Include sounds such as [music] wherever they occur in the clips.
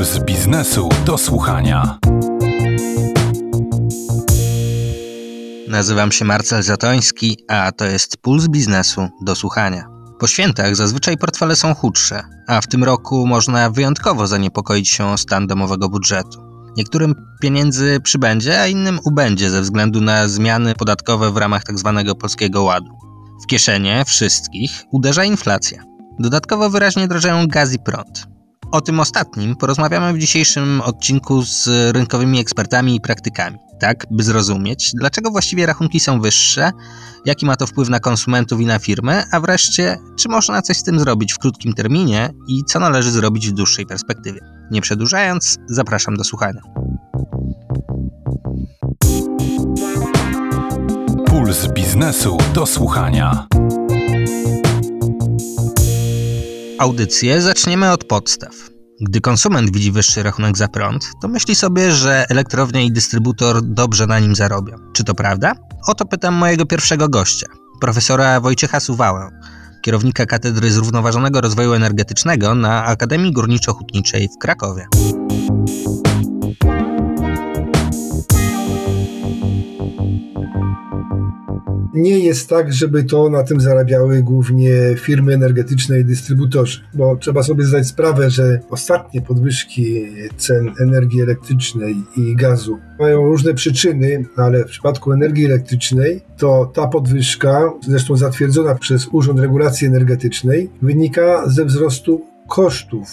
Puls biznesu do słuchania. Nazywam się Marcel Zatoński, a to jest Puls biznesu do słuchania. Po świętach zazwyczaj portfele są chudsze, a w tym roku można wyjątkowo zaniepokoić się o stan domowego budżetu. Niektórym pieniędzy przybędzie, a innym ubędzie ze względu na zmiany podatkowe w ramach tzw. Tak polskiego ładu. W kieszenie wszystkich uderza inflacja. Dodatkowo wyraźnie drożeją gaz i prąd. O tym ostatnim porozmawiamy w dzisiejszym odcinku z rynkowymi ekspertami i praktykami, tak by zrozumieć, dlaczego właściwie rachunki są wyższe, jaki ma to wpływ na konsumentów i na firmy, a wreszcie, czy można coś z tym zrobić w krótkim terminie i co należy zrobić w dłuższej perspektywie. Nie przedłużając, zapraszam do słuchania. Puls biznesu do słuchania. Audycję zaczniemy od podstaw. Gdy konsument widzi wyższy rachunek za prąd, to myśli sobie, że elektrownia i dystrybutor dobrze na nim zarobią. Czy to prawda? O to pytam mojego pierwszego gościa, profesora Wojciecha Suwałę, kierownika Katedry Zrównoważonego Rozwoju Energetycznego na Akademii Górniczo-Hutniczej w Krakowie. Nie jest tak, żeby to na tym zarabiały głównie firmy energetyczne i dystrybutorzy, bo trzeba sobie zdać sprawę, że ostatnie podwyżki cen energii elektrycznej i gazu mają różne przyczyny, ale w przypadku energii elektrycznej to ta podwyżka, zresztą zatwierdzona przez Urząd Regulacji Energetycznej, wynika ze wzrostu kosztów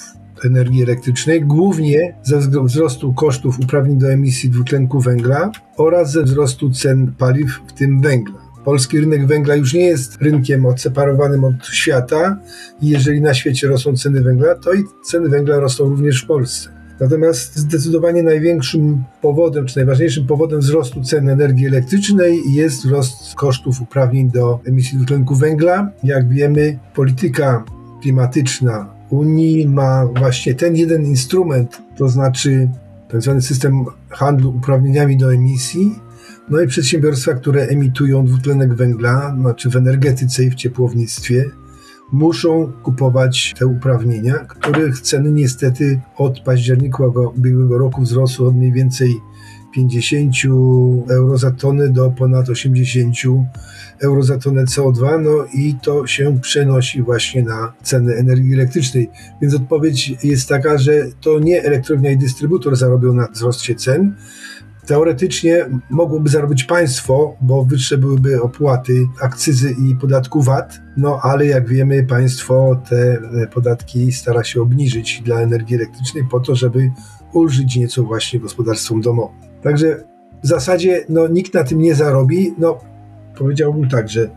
energii elektrycznej, głównie ze wzrostu kosztów uprawnień do emisji dwutlenku węgla oraz ze wzrostu cen paliw, w tym węgla. Polski rynek węgla już nie jest rynkiem odseparowanym od świata i jeżeli na świecie rosną ceny węgla, to i ceny węgla rosną również w Polsce. Natomiast zdecydowanie największym powodem, czy najważniejszym powodem wzrostu cen energii elektrycznej jest wzrost kosztów uprawnień do emisji dwutlenku węgla. Jak wiemy, polityka klimatyczna Unii ma właśnie ten jeden instrument, to znaczy tzw. Tak system handlu uprawnieniami do emisji, no i przedsiębiorstwa, które emitują dwutlenek węgla, znaczy w energetyce i w ciepłownictwie, muszą kupować te uprawnienia, których ceny niestety od października ubiegłego roku wzrosły od mniej więcej 50 euro za tonę do ponad 80 euro za tonę CO2, no i to się przenosi właśnie na ceny energii elektrycznej. Więc odpowiedź jest taka, że to nie elektrownia i dystrybutor zarobią na wzroście cen, Teoretycznie mogłoby zarobić państwo, bo wyższe byłyby opłaty, akcyzy i podatku VAT, no ale jak wiemy, państwo te podatki stara się obniżyć dla energii elektrycznej po to, żeby ulżyć nieco właśnie gospodarstwom domowym. Także w zasadzie no, nikt na tym nie zarobi. No, powiedziałbym tak, że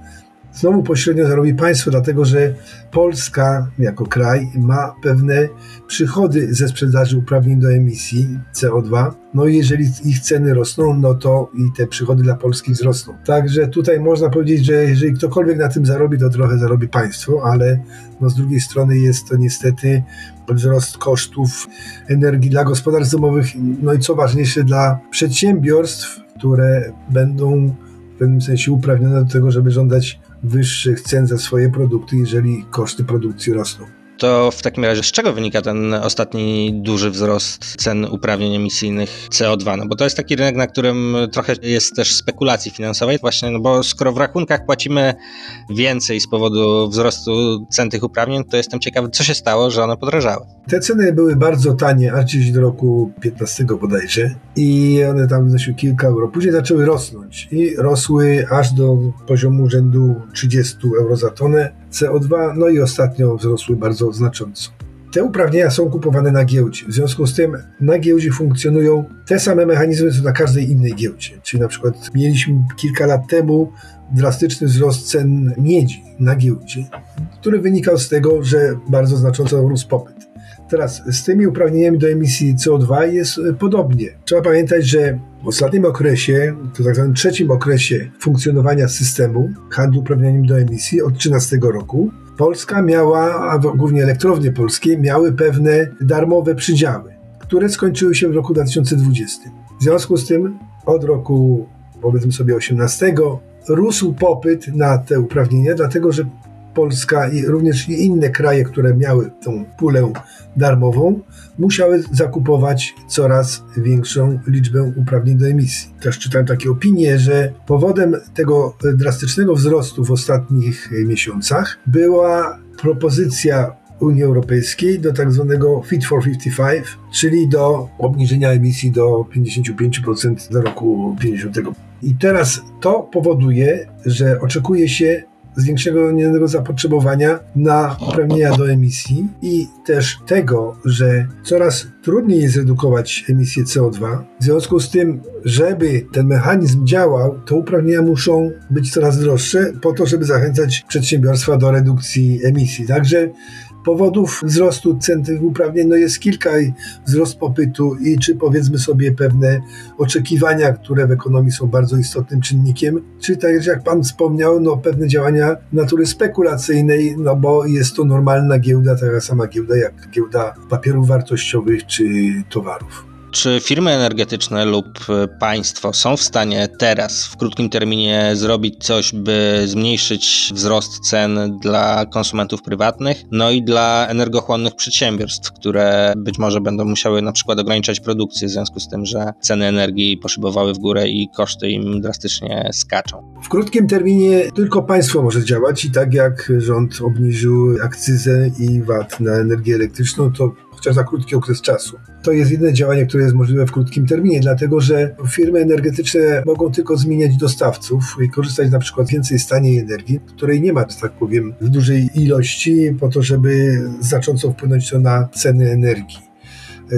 Znowu pośrednio zarobi państwo, dlatego że Polska jako kraj ma pewne przychody ze sprzedaży uprawnień do emisji CO2. No i jeżeli ich ceny rosną, no to i te przychody dla Polski wzrosną. Także tutaj można powiedzieć, że jeżeli ktokolwiek na tym zarobi, to trochę zarobi państwo, ale no z drugiej strony jest to niestety wzrost kosztów energii dla gospodarstw domowych, no i co ważniejsze dla przedsiębiorstw, które będą w pewnym sensie uprawnione do tego, żeby żądać wyższych cen za swoje produkty, jeżeli koszty produkcji rosną. To w takim razie z czego wynika ten ostatni duży wzrost cen uprawnień emisyjnych CO2? No bo to jest taki rynek, na którym trochę jest też spekulacji finansowej, właśnie, no bo skoro w rachunkach płacimy więcej z powodu wzrostu cen tych uprawnień, to jestem ciekawy, co się stało, że one podrażały. Te ceny były bardzo tanie, aż gdzieś do roku 15 bodajże i one tam wynosiły kilka euro. Później zaczęły rosnąć i rosły aż do poziomu rzędu 30 euro za tonę CO2, no i ostatnio wzrosły bardzo znacząco. Te uprawnienia są kupowane na giełdzie. W związku z tym na giełdzie funkcjonują te same mechanizmy, co na każdej innej giełdzie. Czyli na przykład mieliśmy kilka lat temu drastyczny wzrost cen miedzi na giełdzie, który wynikał z tego, że bardzo znacząco rósł popyt. Teraz z tymi uprawnieniami do emisji CO2 jest podobnie. Trzeba pamiętać, że w ostatnim okresie, to tak zwanym trzecim okresie funkcjonowania systemu handlu uprawnieniami do emisji od 2013 roku, Polska miała, a głównie elektrownie polskie, miały pewne darmowe przydziały, które skończyły się w roku 2020. W związku z tym od roku, powiedzmy sobie, 18 rósł popyt na te uprawnienia, dlatego że Polska i również inne kraje, które miały tą pulę darmową, musiały zakupować coraz większą liczbę uprawnień do emisji. Też czytałem takie opinie, że powodem tego drastycznego wzrostu w ostatnich miesiącach była propozycja Unii Europejskiej do tak zwanego Fit for 55, czyli do obniżenia emisji do 55% do roku 50. I teraz to powoduje, że oczekuje się zwiększonego zapotrzebowania na uprawnienia do emisji i też tego, że coraz trudniej jest redukować emisję CO2. W związku z tym, żeby ten mechanizm działał, to uprawnienia muszą być coraz droższe po to, żeby zachęcać przedsiębiorstwa do redukcji emisji. Także powodów wzrostu cen tych uprawnień no jest kilka wzrost popytu i czy powiedzmy sobie pewne oczekiwania, które w ekonomii są bardzo istotnym czynnikiem, czy tak jak pan wspomniał, no pewne działania natury spekulacyjnej, no bo jest to normalna giełda, taka sama giełda jak giełda papierów wartościowych czy towarów. Czy firmy energetyczne lub państwo są w stanie teraz, w krótkim terminie, zrobić coś, by zmniejszyć wzrost cen dla konsumentów prywatnych, no i dla energochłonnych przedsiębiorstw, które być może będą musiały na przykład ograniczać produkcję w związku z tym, że ceny energii poszybowały w górę i koszty im drastycznie skaczą? W krótkim terminie tylko państwo może działać i tak jak rząd obniżył akcyzę i VAT na energię elektryczną, to chociaż za krótki okres czasu. To jest jedyne działanie, które jest możliwe w krótkim terminie, dlatego że firmy energetyczne mogą tylko zmieniać dostawców i korzystać na przykład więcej z taniej energii, której nie ma, tak powiem, w dużej ilości, po to, żeby znacząco wpłynąć to na ceny energii.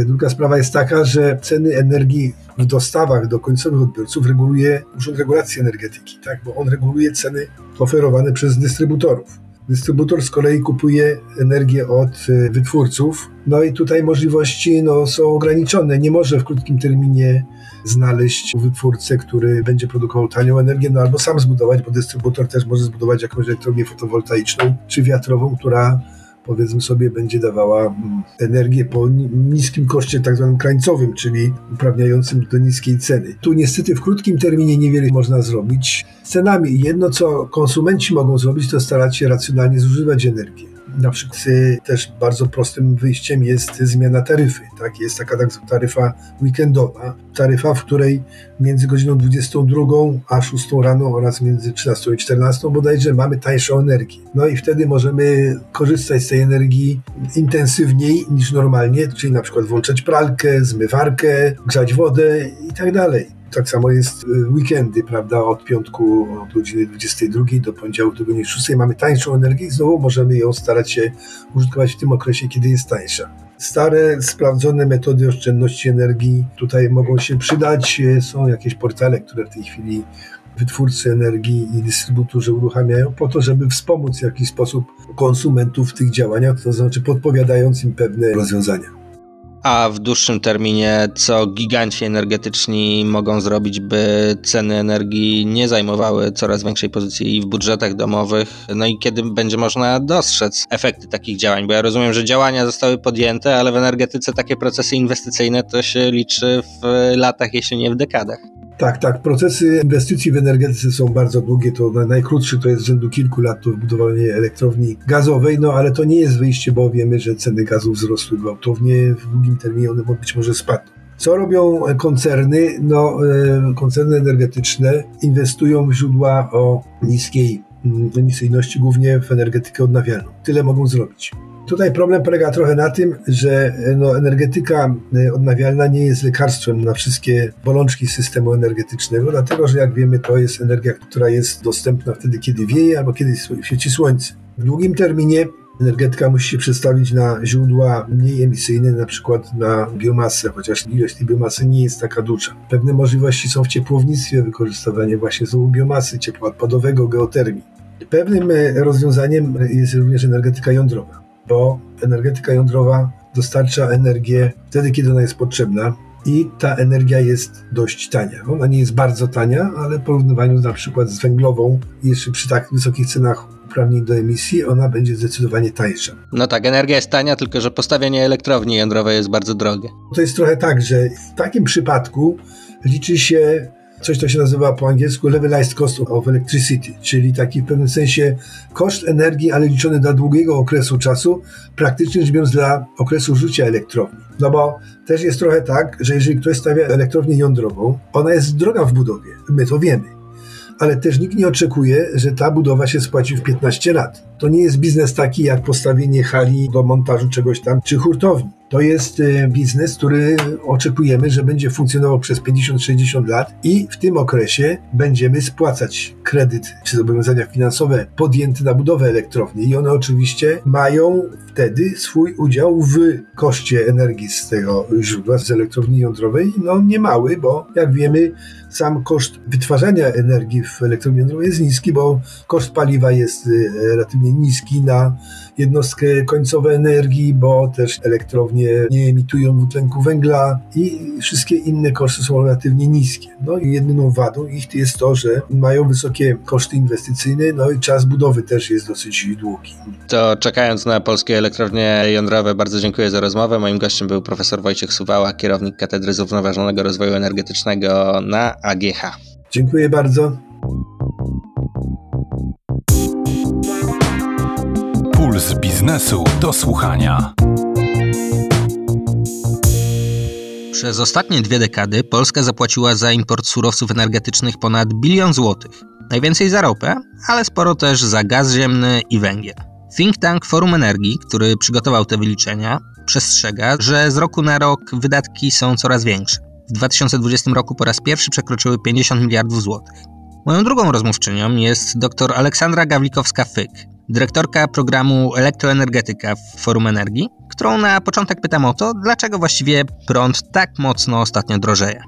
Druga sprawa jest taka, że ceny energii w dostawach do końcowych odbiorców reguluje Urząd Regulacji Energetyki, tak? bo on reguluje ceny oferowane przez dystrybutorów. Dystrybutor z kolei kupuje energię od e, wytwórców. No i tutaj możliwości no, są ograniczone. Nie może w krótkim terminie znaleźć wytwórcę, który będzie produkował tanią energię, no albo sam zbudować, bo dystrybutor też może zbudować jakąś elektrownię fotowoltaiczną czy wiatrową, która powiedzmy sobie, będzie dawała mm, energię po niskim koszcie tak zwanym krańcowym, czyli uprawniającym do niskiej ceny. Tu niestety w krótkim terminie niewiele można zrobić z cenami. Jedno, co konsumenci mogą zrobić, to starać się racjonalnie zużywać energię. Na przykład też bardzo prostym wyjściem jest zmiana taryfy. Tak? Jest taka tak zwana taryfa weekendowa, taryfa, w której między godziną 22 a 6 rano oraz między 13 i 14 bodajże mamy tańszą energię. No i wtedy możemy korzystać z tej energii intensywniej niż normalnie, czyli na przykład włączać pralkę, zmywarkę, grzać wodę i tak dalej. Tak samo jest y, weekendy, prawda? Od piątku od godziny 22 do poniedziałku do godziny 6 mamy tańszą energię i znowu możemy ją starać się użytkować w tym okresie, kiedy jest tańsza. Stare, sprawdzone metody oszczędności energii tutaj mogą się przydać. Są jakieś portale, które w tej chwili wytwórcy energii i dystrybutorzy uruchamiają po to, żeby wspomóc w jakiś sposób konsumentów w tych działaniach, to znaczy podpowiadając im pewne rozwiązania. A w dłuższym terminie, co giganci energetyczni mogą zrobić, by ceny energii nie zajmowały coraz większej pozycji w budżetach domowych? No i kiedy będzie można dostrzec efekty takich działań? Bo ja rozumiem, że działania zostały podjęte, ale w energetyce takie procesy inwestycyjne to się liczy w latach, jeśli nie w dekadach. Tak, tak. Procesy inwestycji w energetyce są bardzo długie. To najkrótszy to jest rzędu kilku lat to wybudowanie elektrowni gazowej, no ale to nie jest wyjście, bo wiemy, że ceny gazu wzrosły gwałtownie. W długim terminie one być może spadną. Co robią koncerny? No, e, koncerny energetyczne inwestują w źródła o niskiej mm, emisyjności, głównie w energetykę odnawialną. Tyle mogą zrobić. Tutaj problem polega trochę na tym, że no, energetyka e, odnawialna nie jest lekarstwem na wszystkie bolączki systemu energetycznego, dlatego że jak wiemy, to jest energia, która jest dostępna wtedy, kiedy wieje albo kiedy świeci słońce. W długim terminie energetyka musi się przestawić na źródła mniej emisyjne, na przykład na biomasę, chociaż ilość tej biomasy nie jest taka duża. Pewne możliwości są w ciepłownictwie, wykorzystywanie właśnie znowu biomasy, ciepła odpadowego, geotermii. Pewnym e, rozwiązaniem jest również energetyka jądrowa bo energetyka jądrowa dostarcza energię wtedy, kiedy ona jest potrzebna i ta energia jest dość tania. Ona nie jest bardzo tania, ale w porównywaniu na przykład z węglową, jeszcze przy tak wysokich cenach uprawnień do emisji, ona będzie zdecydowanie tańsza. No tak, energia jest tania, tylko że postawienie elektrowni jądrowej jest bardzo drogie. To jest trochę tak, że w takim przypadku liczy się coś, co się nazywa po angielsku levelized cost of electricity, czyli taki w pewnym sensie koszt energii, ale liczony dla długiego okresu czasu, praktycznie rzecz biorąc dla okresu życia elektrowni. No bo też jest trochę tak, że jeżeli ktoś stawia elektrownię jądrową, ona jest droga w budowie, my to wiemy ale też nikt nie oczekuje, że ta budowa się spłaci w 15 lat. To nie jest biznes taki jak postawienie hali do montażu czegoś tam, czy hurtowni. To jest e, biznes, który oczekujemy, że będzie funkcjonował przez 50-60 lat i w tym okresie będziemy spłacać kredyt czy zobowiązania finansowe podjęte na budowę elektrowni. I one oczywiście mają wtedy swój udział w koszcie energii z tego źródła, z elektrowni jądrowej. No nie mały, bo jak wiemy, sam koszt wytwarzania energii w elektrowni jądrowej jest niski, bo koszt paliwa jest e, relatywnie niski na jednostkę końcową energii, bo też elektrownie nie emitują dwutlenku węgla i wszystkie inne koszty są relatywnie niskie. No i jedyną wadą ich jest to, że mają wysokie koszty inwestycyjne, no i czas budowy też jest dosyć długi. To czekając na polskie elektrownie jądrowe, bardzo dziękuję za rozmowę. Moim gościem był profesor Wojciech Suwała, kierownik Katedry Zrównoważonego Rozwoju Energetycznego na AGH. Dziękuję bardzo. Puls biznesu do słuchania. Przez ostatnie dwie dekady Polska zapłaciła za import surowców energetycznych ponad bilion złotych. Najwięcej za ropę, ale sporo też za gaz ziemny i węgiel. Think Tank Forum Energii, który przygotował te wyliczenia, przestrzega, że z roku na rok wydatki są coraz większe. W 2020 roku po raz pierwszy przekroczyły 50 miliardów złotych. Moją drugą rozmówczynią jest dr Aleksandra Gawlikowska-Fyk, dyrektorka programu Elektroenergetyka w Forum Energii, którą na początek pytam o to, dlaczego właściwie prąd tak mocno ostatnio drożeje.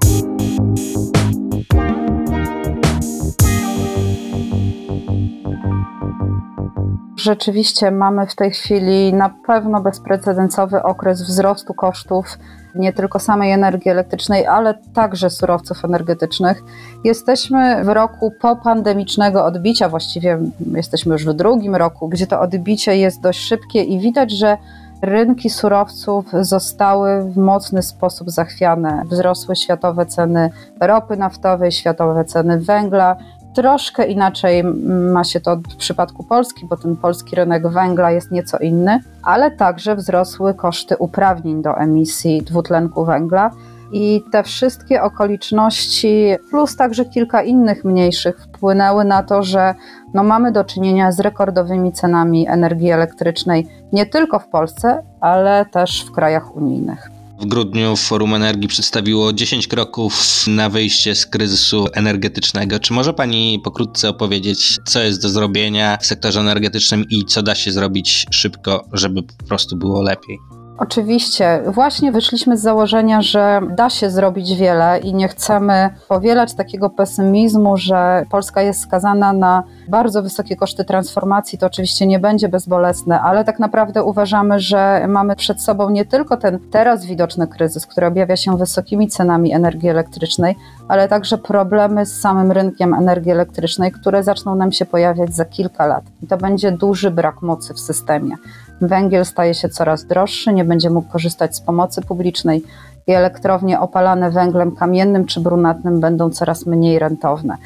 Rzeczywiście mamy w tej chwili na pewno bezprecedensowy okres wzrostu kosztów nie tylko samej energii elektrycznej, ale także surowców energetycznych. Jesteśmy w roku popandemicznego odbicia, właściwie jesteśmy już w drugim roku, gdzie to odbicie jest dość szybkie i widać, że rynki surowców zostały w mocny sposób zachwiane. Wzrosły światowe ceny ropy naftowej, światowe ceny węgla, Troszkę inaczej ma się to w przypadku Polski, bo ten polski rynek węgla jest nieco inny, ale także wzrosły koszty uprawnień do emisji dwutlenku węgla. I te wszystkie okoliczności, plus także kilka innych mniejszych, wpłynęły na to, że no mamy do czynienia z rekordowymi cenami energii elektrycznej nie tylko w Polsce, ale też w krajach unijnych. W grudniu Forum Energii przedstawiło 10 kroków na wyjście z kryzysu energetycznego. Czy może Pani pokrótce opowiedzieć, co jest do zrobienia w sektorze energetycznym i co da się zrobić szybko, żeby po prostu było lepiej? Oczywiście. Właśnie wyszliśmy z założenia, że da się zrobić wiele i nie chcemy powielać takiego pesymizmu, że Polska jest skazana na bardzo wysokie koszty transformacji. To oczywiście nie będzie bezbolesne, ale tak naprawdę uważamy, że mamy przed sobą nie tylko ten teraz widoczny kryzys, który objawia się wysokimi cenami energii elektrycznej, ale także problemy z samym rynkiem energii elektrycznej, które zaczną nam się pojawiać za kilka lat. I to będzie duży brak mocy w systemie. Węgiel staje się coraz droższy, nie będzie mógł korzystać z pomocy publicznej i elektrownie opalane węglem kamiennym czy brunatnym będą coraz mniej rentowne.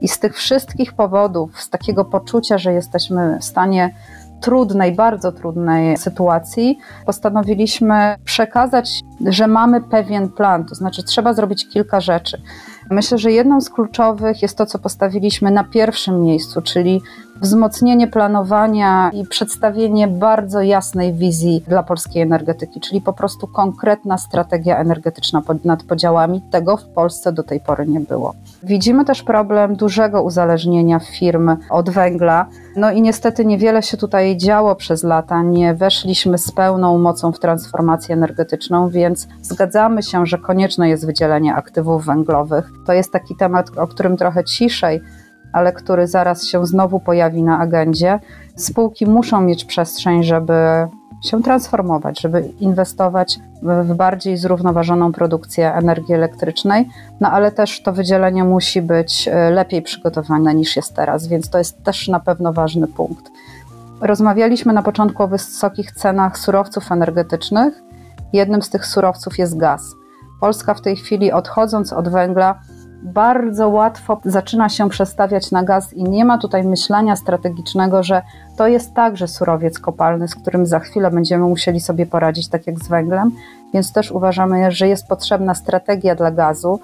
I z tych wszystkich powodów, z takiego poczucia, że jesteśmy w stanie trudnej, bardzo trudnej sytuacji, postanowiliśmy przekazać, że mamy pewien plan, to znaczy trzeba zrobić kilka rzeczy. Myślę, że jedną z kluczowych jest to, co postawiliśmy na pierwszym miejscu, czyli wzmocnienie planowania i przedstawienie bardzo jasnej wizji dla polskiej energetyki, czyli po prostu konkretna strategia energetyczna nad podziałami. Tego w Polsce do tej pory nie było. Widzimy też problem dużego uzależnienia firm od węgla. No i niestety niewiele się tutaj działo przez lata. Nie weszliśmy z pełną mocą w transformację energetyczną, więc zgadzamy się, że konieczne jest wydzielenie aktywów węglowych. To jest taki temat, o którym trochę ciszej ale który zaraz się znowu pojawi na agendzie. Spółki muszą mieć przestrzeń, żeby się transformować, żeby inwestować w bardziej zrównoważoną produkcję energii elektrycznej, no ale też to wydzielenie musi być e, lepiej przygotowane niż jest teraz, więc to jest też na pewno ważny punkt. Rozmawialiśmy na początku o wysokich cenach surowców energetycznych. Jednym z tych surowców jest gaz. Polska w tej chwili, odchodząc od węgla, bardzo łatwo zaczyna się przestawiać na gaz i nie ma tutaj myślenia strategicznego, że to jest także surowiec kopalny, z którym za chwilę będziemy musieli sobie poradzić, tak jak z węglem, więc też uważamy, że jest potrzebna strategia dla gazu,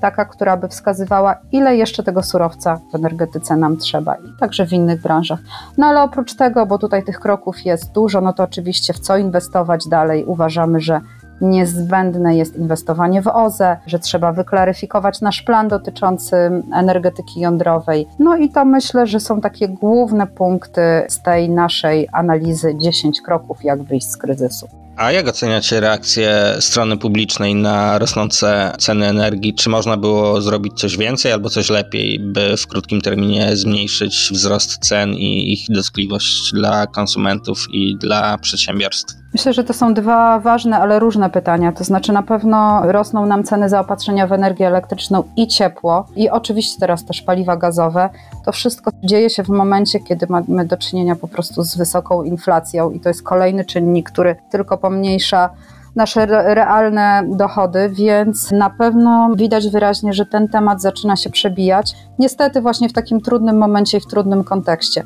taka, która by wskazywała, ile jeszcze tego surowca w energetyce nam trzeba i także w innych branżach. No ale oprócz tego, bo tutaj tych kroków jest dużo, no to oczywiście w co inwestować dalej, uważamy, że niezbędne jest inwestowanie w OZE, że trzeba wyklaryfikować nasz plan dotyczący energetyki jądrowej. No i to myślę, że są takie główne punkty z tej naszej analizy 10 kroków, jak wyjść z kryzysu. A jak oceniacie reakcję strony publicznej na rosnące ceny energii? Czy można było zrobić coś więcej albo coś lepiej, by w krótkim terminie zmniejszyć wzrost cen i ich dotkliwość dla konsumentów i dla przedsiębiorstw? Myślę, że to są dwa ważne, ale różne pytania. To znaczy, na pewno rosną nam ceny zaopatrzenia w energię elektryczną i ciepło, i oczywiście teraz też paliwa gazowe. To wszystko dzieje się w momencie, kiedy mamy do czynienia po prostu z wysoką inflacją, i to jest kolejny czynnik, który tylko pomniejsza nasze realne dochody, więc na pewno widać wyraźnie, że ten temat zaczyna się przebijać. Niestety, właśnie w takim trudnym momencie i w trudnym kontekście.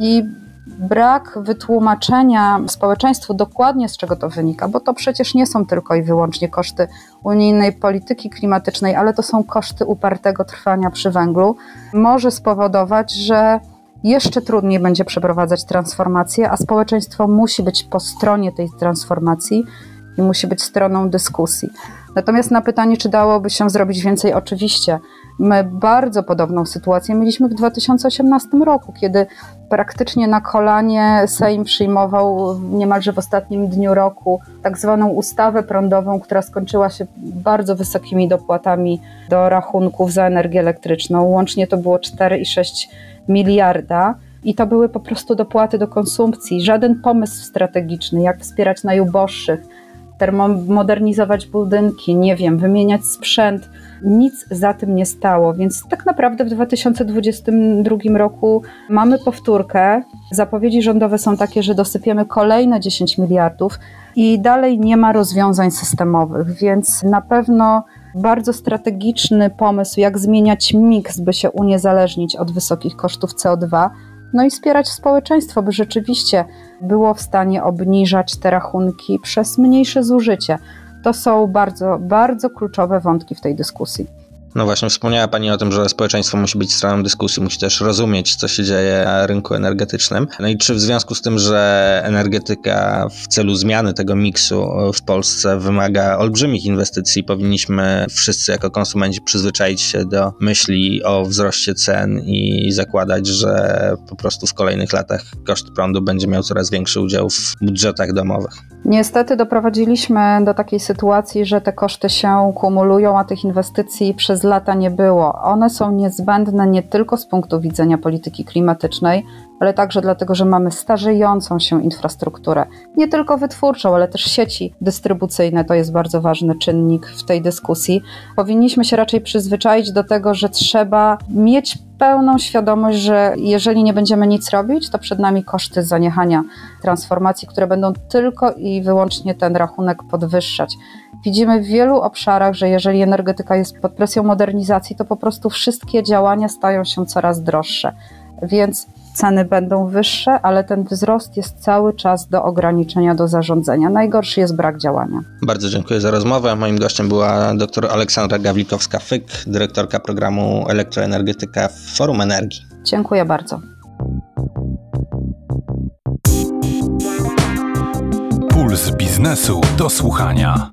I brak wytłumaczenia społeczeństwu dokładnie z czego to wynika, bo to przecież nie są tylko i wyłącznie koszty unijnej polityki klimatycznej, ale to są koszty upartego trwania przy węglu, może spowodować, że jeszcze trudniej będzie przeprowadzać transformację, a społeczeństwo musi być po stronie tej transformacji i musi być stroną dyskusji. Natomiast na pytanie, czy dałoby się zrobić więcej, oczywiście. My bardzo podobną sytuację mieliśmy w 2018 roku, kiedy praktycznie na kolanie Sejm przyjmował niemalże w ostatnim dniu roku tak zwaną ustawę prądową, która skończyła się bardzo wysokimi dopłatami do rachunków za energię elektryczną. Łącznie to było 4,6 miliarda. I to były po prostu dopłaty do konsumpcji, żaden pomysł strategiczny, jak wspierać najuboższych, termomodernizować budynki, nie wiem, wymieniać sprzęt. Nic za tym nie stało, więc tak naprawdę w 2022 roku mamy powtórkę. Zapowiedzi rządowe są takie, że dosypiemy kolejne 10 miliardów i dalej nie ma rozwiązań systemowych, więc na pewno bardzo strategiczny pomysł, jak zmieniać miks, by się uniezależnić od wysokich kosztów CO2, no i wspierać społeczeństwo, by rzeczywiście było w stanie obniżać te rachunki przez mniejsze zużycie. To są bardzo, bardzo kluczowe wątki w tej dyskusji. No właśnie, wspomniała Pani o tym, że społeczeństwo musi być stroną dyskusji, musi też rozumieć, co się dzieje na rynku energetycznym. No i czy w związku z tym, że energetyka w celu zmiany tego miksu w Polsce wymaga olbrzymich inwestycji, powinniśmy wszyscy jako konsumenci przyzwyczaić się do myśli o wzroście cen i zakładać, że po prostu w kolejnych latach koszt prądu będzie miał coraz większy udział w budżetach domowych? Niestety doprowadziliśmy do takiej sytuacji, że te koszty się kumulują, a tych inwestycji przez lata nie było. One są niezbędne nie tylko z punktu widzenia polityki klimatycznej, ale także dlatego, że mamy starzejącą się infrastrukturę, nie tylko wytwórczą, ale też sieci dystrybucyjne. To jest bardzo ważny czynnik w tej dyskusji. Powinniśmy się raczej przyzwyczaić do tego, że trzeba mieć pełną świadomość, że jeżeli nie będziemy nic robić, to przed nami koszty zaniechania transformacji, które będą tylko i wyłącznie ten rachunek podwyższać. Widzimy w wielu obszarach, że jeżeli energetyka jest pod presją modernizacji, to po prostu wszystkie działania stają się coraz droższe. Więc ceny będą wyższe, ale ten wzrost jest cały czas do ograniczenia, do zarządzania. Najgorszy jest brak działania. Bardzo dziękuję za rozmowę. Moim gościem była dr Aleksandra Gawlikowska-Fyk, dyrektorka programu Elektroenergetyka w Forum Energii. Dziękuję bardzo. Puls biznesu do słuchania.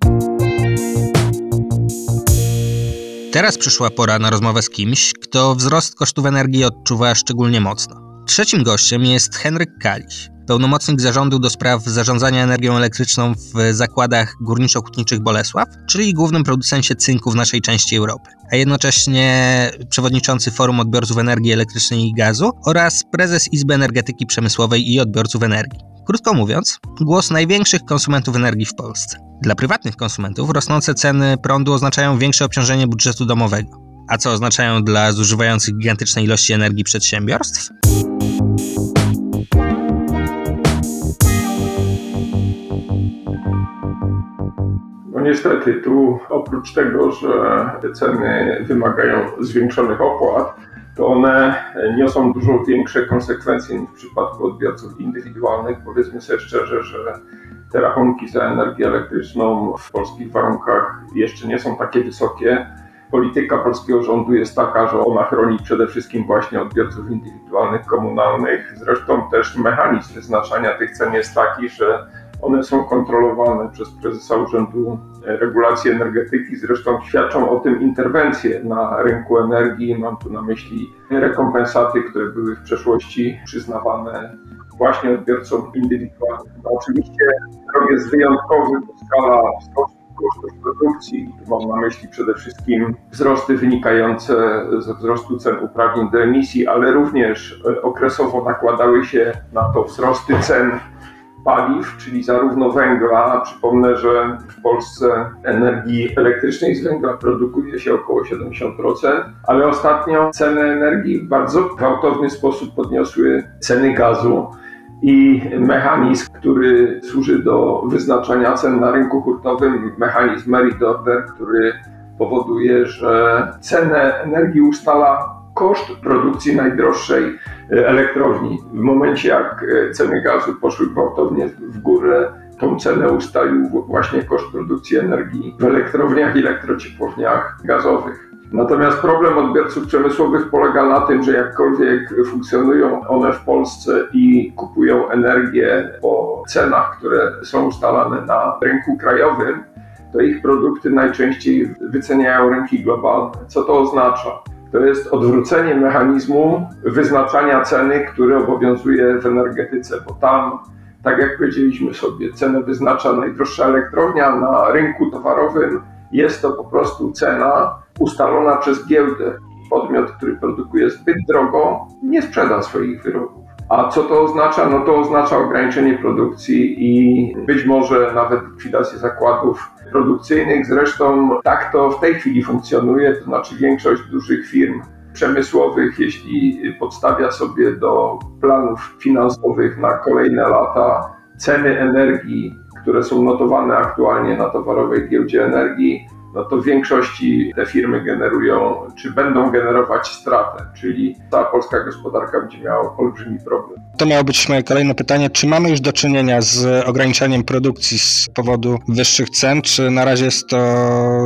Teraz przyszła pora na rozmowę z kimś, kto wzrost kosztów energii odczuwa szczególnie mocno. Trzecim gościem jest Henryk Kaliś, pełnomocnik zarządu do spraw zarządzania energią elektryczną w zakładach górniczo-hutniczych Bolesław, czyli głównym producencie cynku w naszej części Europy, a jednocześnie przewodniczący Forum Odbiorców Energii Elektrycznej i Gazu oraz prezes Izby Energetyki Przemysłowej i Odbiorców Energii. Krótko mówiąc, głos największych konsumentów energii w Polsce. Dla prywatnych konsumentów rosnące ceny prądu oznaczają większe obciążenie budżetu domowego. A co oznaczają dla zużywających gigantyczne ilości energii przedsiębiorstw? niestety, tu oprócz tego, że ceny wymagają zwiększonych opłat, to one niosą dużo większe konsekwencje niż w przypadku odbiorców indywidualnych. Powiedzmy sobie szczerze, że te rachunki za energię elektryczną w polskich warunkach jeszcze nie są takie wysokie. Polityka polskiego rządu jest taka, że ona chroni przede wszystkim właśnie odbiorców indywidualnych, komunalnych. Zresztą też mechanizm wyznaczania tych cen jest taki, że one są kontrolowane przez prezesa Urzędu Regulacji Energetyki. Zresztą świadczą o tym interwencje na rynku energii. Mam tu na myśli rekompensaty, które były w przeszłości przyznawane właśnie odbiorcom indywidualnym. No oczywiście rok jest wyjątkowy, skala wzrostu kosztów produkcji, mam na myśli przede wszystkim wzrosty wynikające ze wzrostu cen uprawnień do emisji, ale również okresowo nakładały się na to wzrosty cen paliw, czyli zarówno węgla. Przypomnę, że w Polsce energii elektrycznej z węgla produkuje się około 70%, ale ostatnio ceny energii w bardzo gwałtowny sposób podniosły ceny gazu i mechanizm, który służy do wyznaczania cen na rynku hurtowym, mechanizm merit order, który powoduje, że cenę energii ustala koszt produkcji najdroższej elektrowni. W momencie jak ceny gazu poszły gwałtownie w górę, tą cenę ustalił właśnie koszt produkcji energii w elektrowniach i elektrociepłowniach gazowych. Natomiast problem odbiorców przemysłowych polega na tym, że jakkolwiek funkcjonują one w Polsce i kupują energię po cenach, które są ustalane na rynku krajowym, to ich produkty najczęściej wyceniają rynki globalne. Co to oznacza? To jest odwrócenie mechanizmu wyznaczania ceny, który obowiązuje w energetyce, bo tam, tak jak powiedzieliśmy sobie, cenę wyznacza najdroższa elektrownia na rynku towarowym. Jest to po prostu cena ustalona przez giełdę. Podmiot, który produkuje zbyt drogo, nie sprzeda swoich wyrobów. A co to oznacza? No to oznacza ograniczenie produkcji i być może nawet likwidację zakładów produkcyjnych. Zresztą tak to w tej chwili funkcjonuje, to znaczy większość dużych firm przemysłowych, jeśli podstawia sobie do planów finansowych na kolejne lata ceny energii, które są notowane aktualnie na towarowej giełdzie energii, no to w większości te firmy generują, czy będą generować stratę, czyli ta polska gospodarka będzie miała olbrzymi problem. To miało być moje kolejne pytanie. Czy mamy już do czynienia z ograniczeniem produkcji z powodu wyższych cen, czy na razie jest to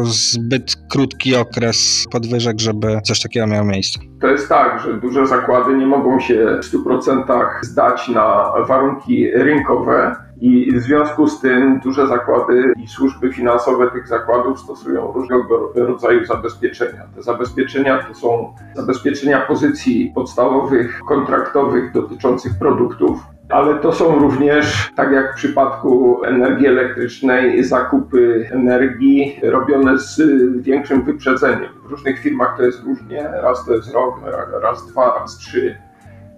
zbyt krótki okres podwyżek, żeby coś takiego miało miejsce? To jest tak, że duże zakłady nie mogą się w 100% zdać na warunki rynkowe i w związku z tym duże zakłady i służby finansowe tych zakładów stosują różnego rodzaju zabezpieczenia. Te zabezpieczenia to są zabezpieczenia pozycji podstawowych, kontraktowych dotyczących produktów, ale to są również, tak jak w przypadku energii elektrycznej, zakupy energii robione z większym wyprzedzeniem. W różnych firmach to jest różnie, raz to jest rok, raz dwa, raz trzy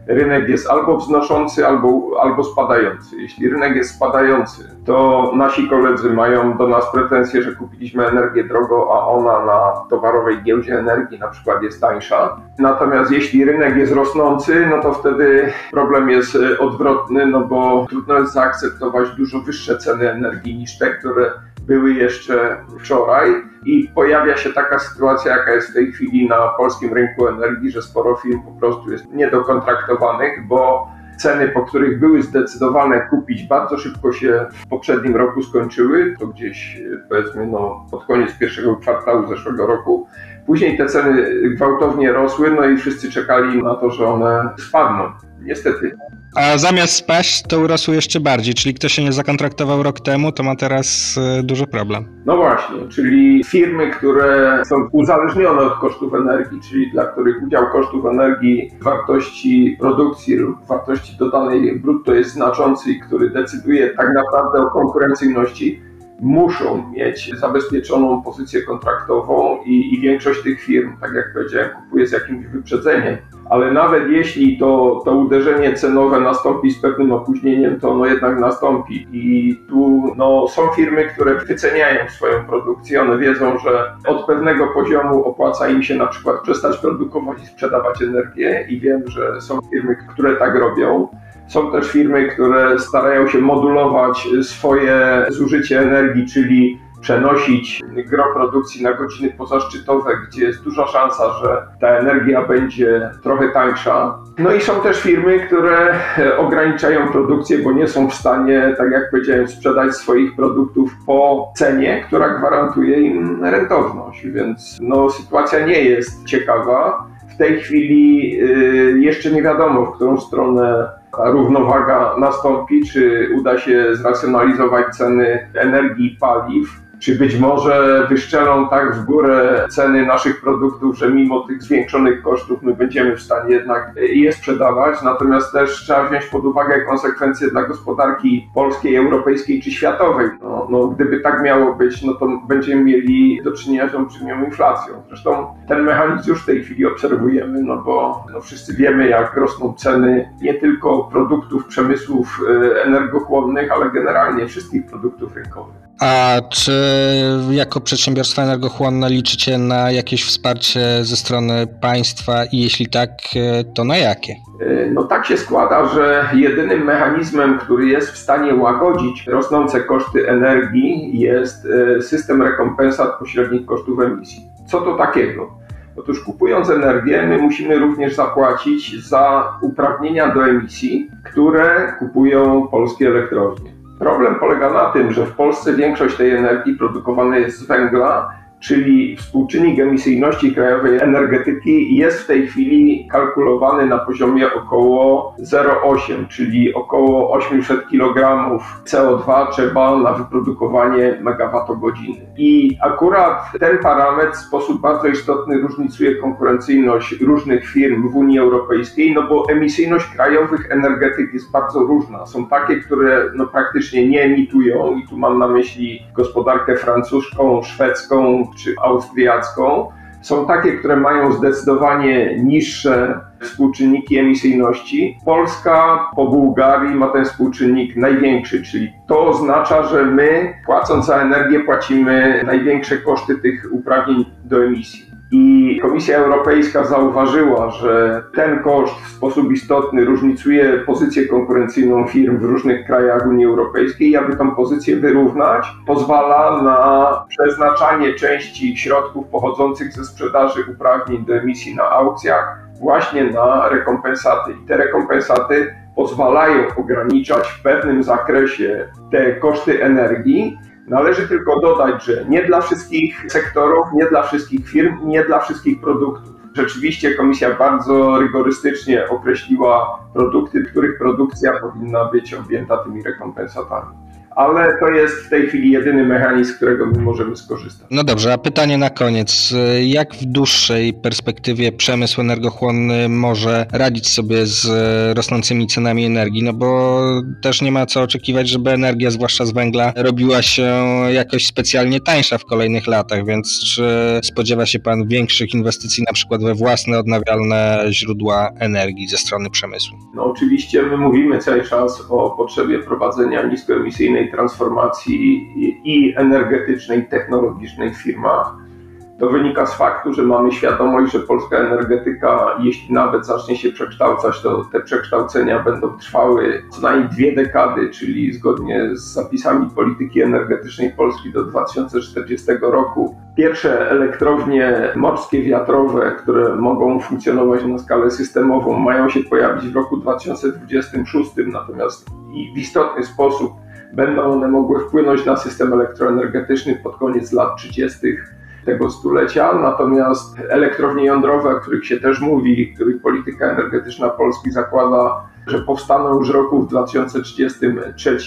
rynek jest albo wznoszący, albo, albo spadający. Jeśli rynek jest spadający, to nasi koledzy mają do nas pretensje, że kupiliśmy energię drogo, a ona na towarowej giełdzie energii na przykład jest tańsza. Natomiast jeśli rynek jest rosnący, no to wtedy problem jest e, odwrotny, no bo trudno jest zaakceptować dużo wyższe ceny energii niż te, które były jeszcze wczoraj i pojawia się taka sytuacja, jaka jest w tej chwili na polskim rynku energii, że sporo firm po prostu jest niedokontraktowanych, bo ceny, po których były zdecydowane kupić, bardzo szybko się w poprzednim roku skończyły, to gdzieś powiedzmy no, pod koniec pierwszego kwartału zeszłego roku. Później te ceny gwałtownie rosły, no i wszyscy czekali na to, że one spadną. Niestety a zamiast spaść, to urosły jeszcze bardziej, czyli kto się nie zakontraktował rok temu, to ma teraz y, duży problem. No właśnie, czyli firmy, które są uzależnione od kosztów energii, czyli dla których udział kosztów energii w wartości produkcji lub wartości dodanej brutto jest znaczący i który decyduje tak naprawdę o konkurencyjności, muszą mieć zabezpieczoną pozycję kontraktową i, i większość tych firm, tak jak powiedziałem, kupuje z jakimś wyprzedzeniem ale nawet jeśli to, to uderzenie cenowe nastąpi z pewnym opóźnieniem, to ono jednak nastąpi. I tu no, są firmy, które wyceniają swoją produkcję, one wiedzą, że od pewnego poziomu opłaca im się na przykład przestać produkować i sprzedawać energię i wiem, że są firmy, które tak robią. Są też firmy, które starają się modulować swoje zużycie energii, czyli przenosić gro produkcji na godziny pozaszczytowe, gdzie jest duża szansa, że ta energia będzie trochę tańsza. No i są też firmy, które ograniczają produkcję, bo nie są w stanie, tak jak powiedziałem, sprzedać swoich produktów po cenie, która gwarantuje im rentowność. Więc no, sytuacja nie jest ciekawa. W tej chwili y, jeszcze nie wiadomo, w którą stronę równowaga nastąpi, czy uda się zracjonalizować ceny energii i paliw czy być może wyszczelą tak w górę ceny naszych produktów, że mimo tych zwiększonych kosztów my będziemy w stanie jednak je sprzedawać. Natomiast też trzeba wziąć pod uwagę konsekwencje dla gospodarki polskiej, europejskiej czy światowej. No, no, gdyby tak miało być, no to będziemy mieli do czynienia z olbrzymią inflacją. Zresztą ten mechanizm już w tej chwili obserwujemy, no bo no wszyscy wiemy, jak rosną ceny nie tylko produktów, przemysłów e, energochłonnych, ale generalnie wszystkich produktów rynkowych. A czy jako przedsiębiorstwa energochłonne liczycie na jakieś wsparcie ze strony państwa i jeśli tak, to na jakie? No tak się składa, że jedynym mechanizmem, który jest w stanie łagodzić rosnące koszty energii jest e, system rekompensat pośrednich kosztów emisji. Co to takiego? Otóż kupując energię, my musimy również zapłacić za uprawnienia do emisji, które kupują polskie elektrownie. Problem polega na tym, że w Polsce większość tej energii produkowana jest z węgla, czyli współczynnik emisyjności krajowej energetyki jest w tej chwili kalkulowany na poziomie około 0,8, czyli około 800 kg CO2 trzeba na wyprodukowanie megawattogodziny. I akurat ten parametr w sposób bardzo istotny różnicuje konkurencyjność różnych firm w Unii Europejskiej, no bo emisyjność krajowych energetyk jest bardzo różna. Są takie, które no praktycznie nie emitują i tu mam na myśli gospodarkę francuską, szwedzką, czy austriacką, są takie, które mają zdecydowanie niższe współczynniki emisyjności. Polska po Bułgarii ma ten współczynnik największy, czyli to oznacza, że my płacąc za energię płacimy największe koszty tych uprawnień do emisji. I Komisja Europejska zauważyła, że ten koszt w sposób istotny różnicuje pozycję konkurencyjną firm w różnych krajach Unii Europejskiej i aby tę pozycję wyrównać, pozwala na przeznaczanie części środków pochodzących ze sprzedaży uprawnień do emisji na aukcjach właśnie na rekompensaty. I te rekompensaty pozwalają ograniczać w pewnym zakresie te koszty energii, Należy tylko dodać, że nie dla wszystkich sektorów, nie dla wszystkich firm, nie dla wszystkich produktów. Rzeczywiście komisja bardzo rygorystycznie określiła produkty, których produkcja powinna być objęta tymi rekompensatami ale to jest w tej chwili jedyny mechanizm, z którego my możemy skorzystać. No dobrze, a pytanie na koniec. Jak w dłuższej perspektywie przemysł energochłonny może radzić sobie z rosnącymi cenami energii? No bo też nie ma co oczekiwać, żeby energia, zwłaszcza z węgla, robiła się jakoś specjalnie tańsza w kolejnych latach, więc czy spodziewa się Pan większych inwestycji na przykład we własne odnawialne źródła energii ze strony przemysłu? No oczywiście my mówimy cały czas o potrzebie prowadzenia niskoemisyjnej transformacji i energetycznej, i technologicznej w firmach. To wynika z faktu, że mamy świadomość, że polska energetyka, jeśli nawet zacznie się przekształcać, to te przekształcenia będą trwały co najmniej dwie dekady, czyli zgodnie z zapisami polityki energetycznej Polski do 2040 roku. Pierwsze elektrownie morskie wiatrowe, które mogą funkcjonować na skalę systemową, mają się pojawić w roku 2026, natomiast w istotny sposób będą one mogły wpłynąć na system elektroenergetyczny pod koniec lat 30. tego stulecia. Natomiast elektrownie jądrowe, o których się też mówi, których polityka energetyczna Polski zakłada, że powstaną już w roku 2033,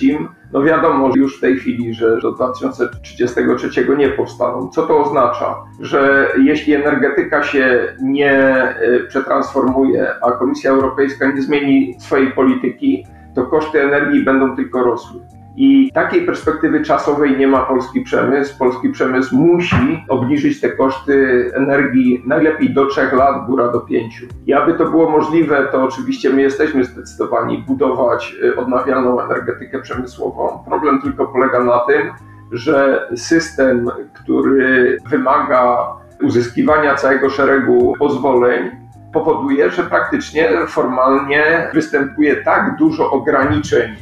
no wiadomo już w tej chwili, że do 2033 nie powstaną. Co to oznacza? Że jeśli energetyka się nie e, przetransformuje, a Komisja Europejska nie zmieni swojej polityki, to koszty energii będą tylko rosły. I takiej perspektywy czasowej nie ma polski przemysł. Polski przemysł musi obniżyć te koszty energii najlepiej do 3 lat, góra do 5. I aby to było możliwe, to oczywiście my jesteśmy zdecydowani budować y, odnawialną energetykę przemysłową. Problem tylko polega na tym, że system, który wymaga uzyskiwania całego szeregu pozwoleń, powoduje, że praktycznie formalnie występuje tak dużo ograniczeń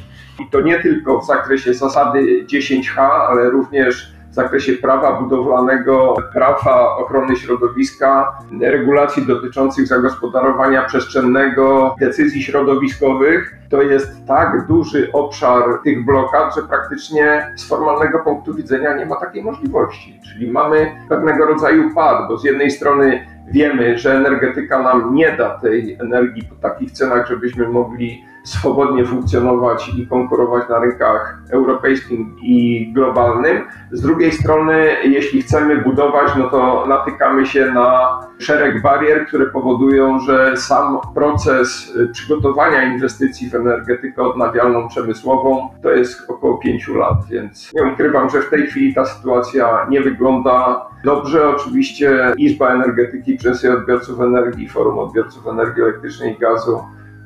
i to nie tylko w zakresie zasady 10H, ale również w zakresie prawa budowlanego, prawa ochrony środowiska, regulacji dotyczących zagospodarowania przestrzennego, decyzji środowiskowych. To jest tak duży obszar tych blokad, że praktycznie z formalnego punktu widzenia nie ma takiej możliwości. Czyli mamy pewnego rodzaju pad, bo z jednej strony wiemy, że energetyka nam nie da tej energii po takich cenach, żebyśmy mogli swobodnie funkcjonować i konkurować na rynkach europejskim i globalnym. Z drugiej strony, jeśli chcemy budować, no to natykamy się na szereg barier, które powodują, że sam proces przygotowania inwestycji w energetykę odnawialną przemysłową to jest około pięciu lat, więc nie ukrywam, że w tej chwili ta sytuacja nie wygląda dobrze. Oczywiście Izba Energetyki przez Odbiorców Energii, Forum Odbiorców Energii Elektrycznej i Gazu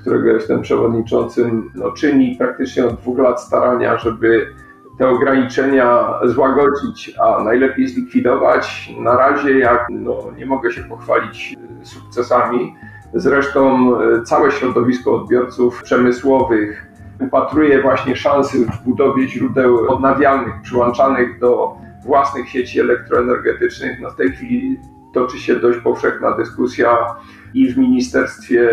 którego jestem przewodniczącym, no, czyni praktycznie od dwóch lat starania, żeby te ograniczenia złagodzić, a najlepiej zlikwidować. Na razie jak no, nie mogę się pochwalić e, sukcesami. Zresztą e, całe środowisko odbiorców przemysłowych upatruje właśnie szansy w budowie źródeł odnawialnych przyłączanych do własnych sieci elektroenergetycznych. No w tej chwili toczy się dość powszechna dyskusja i w Ministerstwie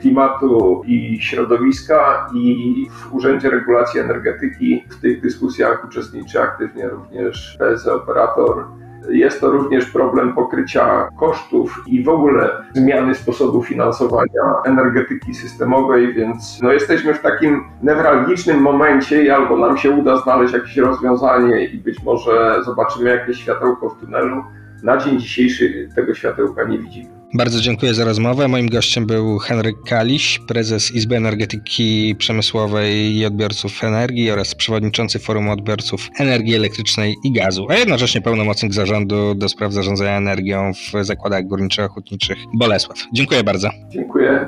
Klimatu i Środowiska, i w Urzędzie Regulacji Energetyki. W tych dyskusjach uczestniczy aktywnie również PSE Operator. Jest to również problem pokrycia kosztów i w ogóle zmiany sposobu finansowania energetyki systemowej, więc no jesteśmy w takim newralgicznym momencie i albo nam się uda znaleźć jakieś rozwiązanie i być może zobaczymy jakieś światełko w tunelu. Na dzień dzisiejszy tego światełka nie widzimy. Bardzo dziękuję za rozmowę. Moim gościem był Henryk Kaliś, prezes Izby Energetyki Przemysłowej i Odbiorców Energii oraz przewodniczący Forum Odbiorców Energii Elektrycznej i Gazu, a jednocześnie pełnomocnik zarządu do spraw zarządzania energią w zakładach górniczo-hutniczych Bolesław. Dziękuję bardzo. Dziękuję.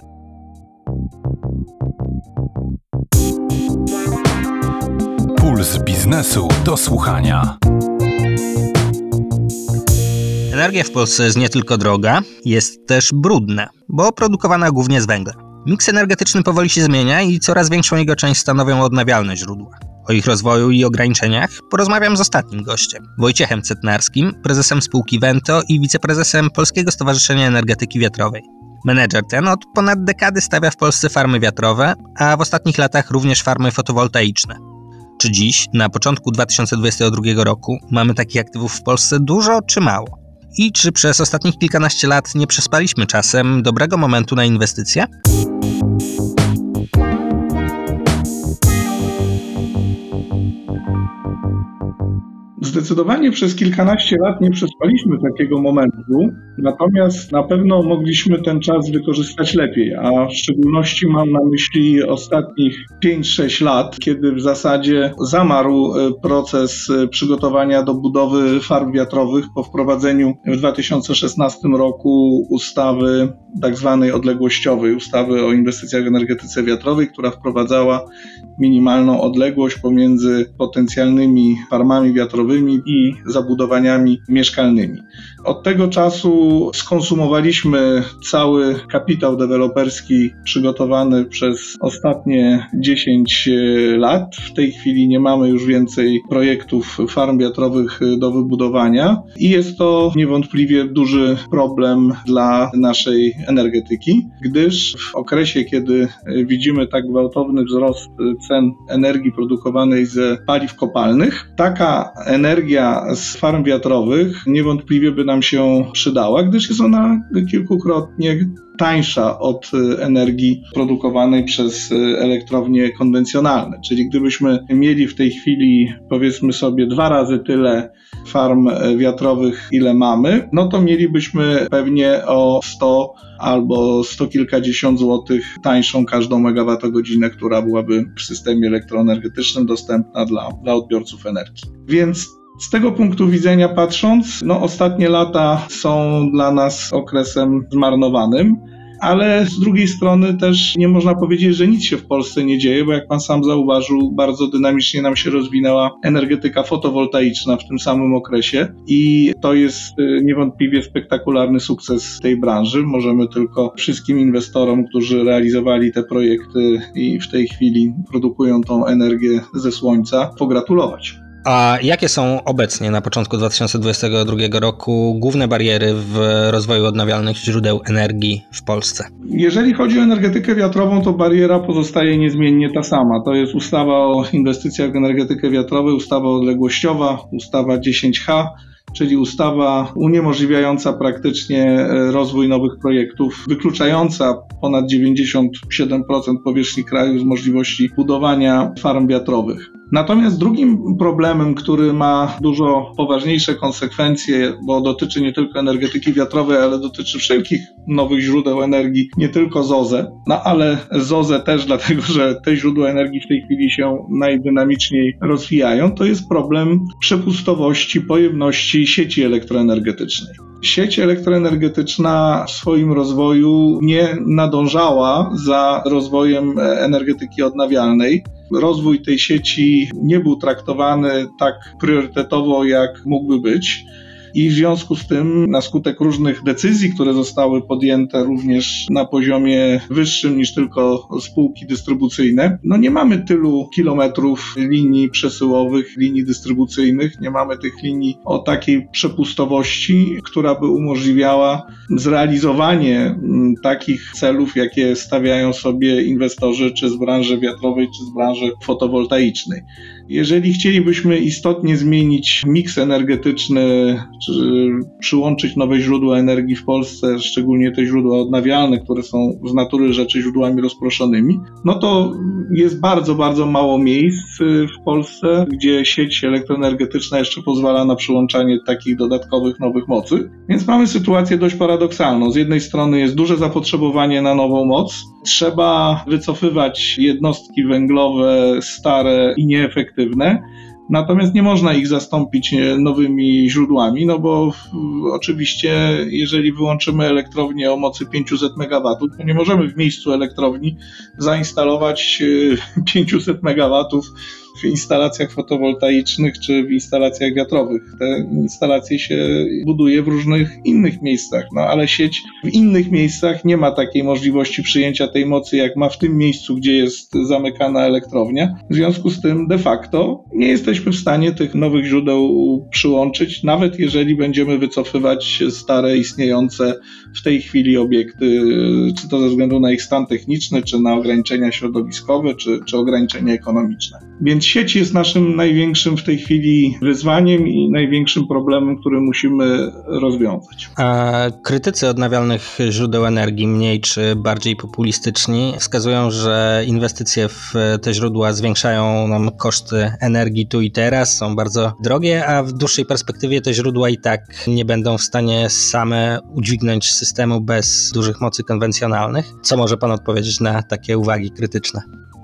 Puls biznesu do słuchania. Energia w Polsce jest nie tylko droga, jest też brudna, bo produkowana głównie z węgla. Miks energetyczny powoli się zmienia i coraz większą jego część stanowią odnawialne źródła. O ich rozwoju i ograniczeniach porozmawiam z ostatnim gościem, Wojciechem Cetnarskim, prezesem spółki Vento i wiceprezesem Polskiego Stowarzyszenia Energetyki Wiatrowej. Menedżer ten od ponad dekady stawia w Polsce farmy wiatrowe, a w ostatnich latach również farmy fotowoltaiczne. Czy dziś, na początku 2022 roku, mamy takich aktywów w Polsce dużo czy mało? I czy przez ostatnich kilkanaście lat nie przespaliśmy czasem dobrego momentu na inwestycje? Zdecydowanie przez kilkanaście lat nie przespaliśmy takiego momentu, natomiast na pewno mogliśmy ten czas wykorzystać lepiej, a w szczególności mam na myśli ostatnich 5-6 lat, kiedy w zasadzie zamarł e, proces e, przygotowania do budowy farm wiatrowych po wprowadzeniu w 2016 roku ustawy tak zwanej odległościowej, ustawy o inwestycjach w energetyce wiatrowej, która wprowadzała minimalną odległość pomiędzy potencjalnymi farmami wiatrowymi i zabudowaniami mieszkalnymi. Od tego czasu skonsumowaliśmy cały kapitał deweloperski przygotowany przez ostatnie 10 lat. W tej chwili nie mamy już więcej projektów farm wiatrowych do wybudowania i jest to niewątpliwie duży problem dla naszej energetyki, gdyż w okresie, kiedy widzimy tak gwałtowny wzrost cen energii produkowanej ze paliw kopalnych, taka energia z farm wiatrowych niewątpliwie by nam się przydała, gdyż jest ona kilkukrotnie tańsza od energii produkowanej przez elektrownie konwencjonalne. Czyli gdybyśmy mieli w tej chwili, powiedzmy sobie, dwa razy tyle farm wiatrowych, ile mamy, no to mielibyśmy pewnie o 100 albo sto kilkadziesiąt złotych tańszą każdą megawattogodzinę, która byłaby w systemie elektroenergetycznym dostępna dla, dla odbiorców energii. Więc z tego punktu widzenia patrząc, no ostatnie lata są dla nas okresem zmarnowanym ale z drugiej strony też nie można powiedzieć, że nic się w Polsce nie dzieje, bo jak pan sam zauważył, bardzo dynamicznie nam się rozwinęła energetyka fotowoltaiczna w tym samym okresie i to jest y, niewątpliwie spektakularny sukces tej branży. Możemy tylko wszystkim inwestorom, którzy realizowali te projekty i w tej chwili produkują tą energię ze słońca, pogratulować. A jakie są obecnie na początku 2022 roku główne bariery w rozwoju odnawialnych źródeł energii w Polsce? Jeżeli chodzi o energetykę wiatrową, to bariera pozostaje niezmiennie ta sama. To jest ustawa o inwestycjach w energetykę wiatrową, ustawa odległościowa, ustawa 10H, czyli ustawa uniemożliwiająca praktycznie e, rozwój nowych projektów, wykluczająca ponad 97% powierzchni kraju z możliwości budowania farm wiatrowych. Natomiast drugim problemem, który ma dużo poważniejsze konsekwencje, bo dotyczy nie tylko energetyki wiatrowej, ale dotyczy wszelkich nowych źródeł energii, nie tylko ZOZE, no ale ZOZE też [laughs] dlatego, że te źródła energii w tej chwili się najdynamiczniej rozwijają, to jest problem przepustowości, pojemności sieci elektroenergetycznej. Sieć elektroenergetyczna w swoim rozwoju nie nadążała za rozwojem energetyki odnawialnej rozwój tej sieci nie był traktowany tak priorytetowo, jak mógłby być. I w związku z tym, na skutek różnych decyzji, które zostały podjęte również na poziomie wyższym niż tylko spółki dystrybucyjne, no nie mamy tylu kilometrów linii przesyłowych, linii dystrybucyjnych, nie mamy tych linii o takiej przepustowości, która by umożliwiała zrealizowanie mm, takich celów, jakie stawiają sobie inwestorzy, czy z branży wiatrowej, czy z branży fotowoltaicznej. Jeżeli chcielibyśmy istotnie zmienić miks energetyczny, czy przyłączyć nowe źródła energii w Polsce, szczególnie te źródła odnawialne, które są z natury rzeczy źródłami rozproszonymi, no to jest bardzo, bardzo mało miejsc w Polsce, gdzie sieć elektroenergetyczna jeszcze pozwala na przyłączanie takich dodatkowych nowych mocy. Więc mamy sytuację dość paradoksalną. Z jednej strony jest duże zapotrzebowanie na nową moc, trzeba wycofywać jednostki węglowe stare i nieefektywne. Natomiast nie można ich zastąpić e, nowymi źródłami, no bo oczywiście, jeżeli wyłączymy elektrownię o mocy 500 MW, to nie możemy w miejscu elektrowni zainstalować 500 e, [laughs] MW w instalacjach fotowoltaicznych czy w instalacjach wiatrowych. Te instalacje się buduje w różnych innych miejscach, no ale sieć w innych miejscach nie ma takiej możliwości przyjęcia tej mocy, jak ma w tym miejscu, gdzie jest zamykana elektrownia. W związku z tym de facto nie jesteśmy w stanie tych nowych źródeł przyłączyć, nawet jeżeli będziemy wycofywać stare, istniejące w tej chwili obiekty, czy to ze względu na ich stan techniczny, czy na ograniczenia środowiskowe, czy, czy ograniczenia ekonomiczne. Więc sieć jest naszym największym w tej chwili wyzwaniem i największym problemem, który musimy rozwiązać. A krytycy odnawialnych źródeł energii, mniej czy bardziej populistyczni, wskazują, że inwestycje w te źródła zwiększają nam koszty energii tu i teraz, są bardzo drogie, a w dłuższej perspektywie te źródła i tak nie będą w stanie same udźwignąć systemu bez dużych mocy konwencjonalnych. Co może Pan odpowiedzieć na takie uwagi krytyczne?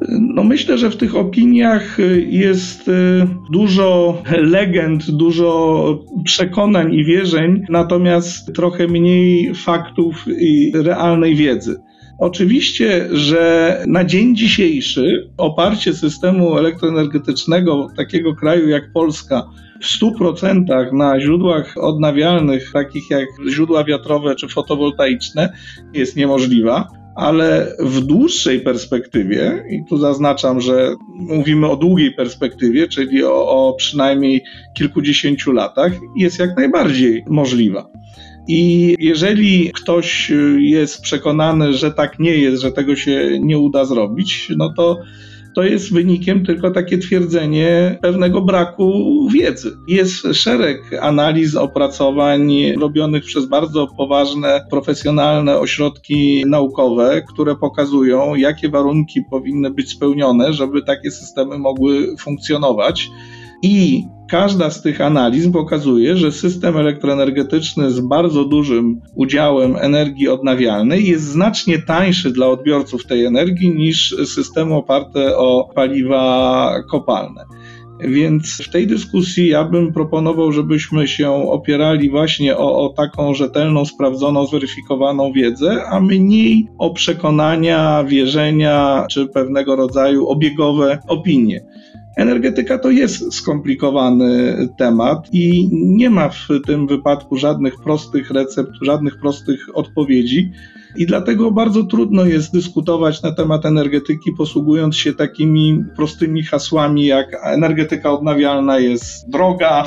No myślę, że w tych opiniach y, jest y, dużo legend, dużo przekonań i wierzeń, natomiast trochę mniej faktów i realnej wiedzy. Oczywiście, że na dzień dzisiejszy oparcie systemu elektroenergetycznego takiego kraju jak Polska w 100% na źródłach odnawialnych, takich jak źródła wiatrowe czy fotowoltaiczne, jest niemożliwa ale w dłuższej perspektywie, i tu zaznaczam, że mówimy o długiej perspektywie, czyli o, o przynajmniej kilkudziesięciu latach, jest jak najbardziej możliwa. I jeżeli ktoś jest przekonany, że tak nie jest, że tego się nie uda zrobić, no to to jest wynikiem tylko takie twierdzenie pewnego braku wiedzy. Jest szereg analiz, opracowań robionych przez bardzo poważne, profesjonalne ośrodki naukowe, które pokazują, jakie warunki powinny być spełnione, żeby takie systemy mogły funkcjonować. I każda z tych analiz pokazuje, że system elektroenergetyczny z bardzo dużym udziałem energii odnawialnej jest znacznie tańszy dla odbiorców tej energii niż systemy oparte o paliwa kopalne. Więc w tej dyskusji ja bym proponował, żebyśmy się opierali właśnie o, o, taką rzetelną, sprawdzoną, zweryfikowaną wiedzę, a mniej o przekonania, wierzenia czy pewnego rodzaju obiegowe opinie. Energetyka to jest skomplikowany temat i nie ma w tym wypadku żadnych prostych recept, żadnych prostych odpowiedzi. I dlatego bardzo trudno jest dyskutować na temat energetyki, posługując się takimi prostymi hasłami, jak energetyka odnawialna jest droga,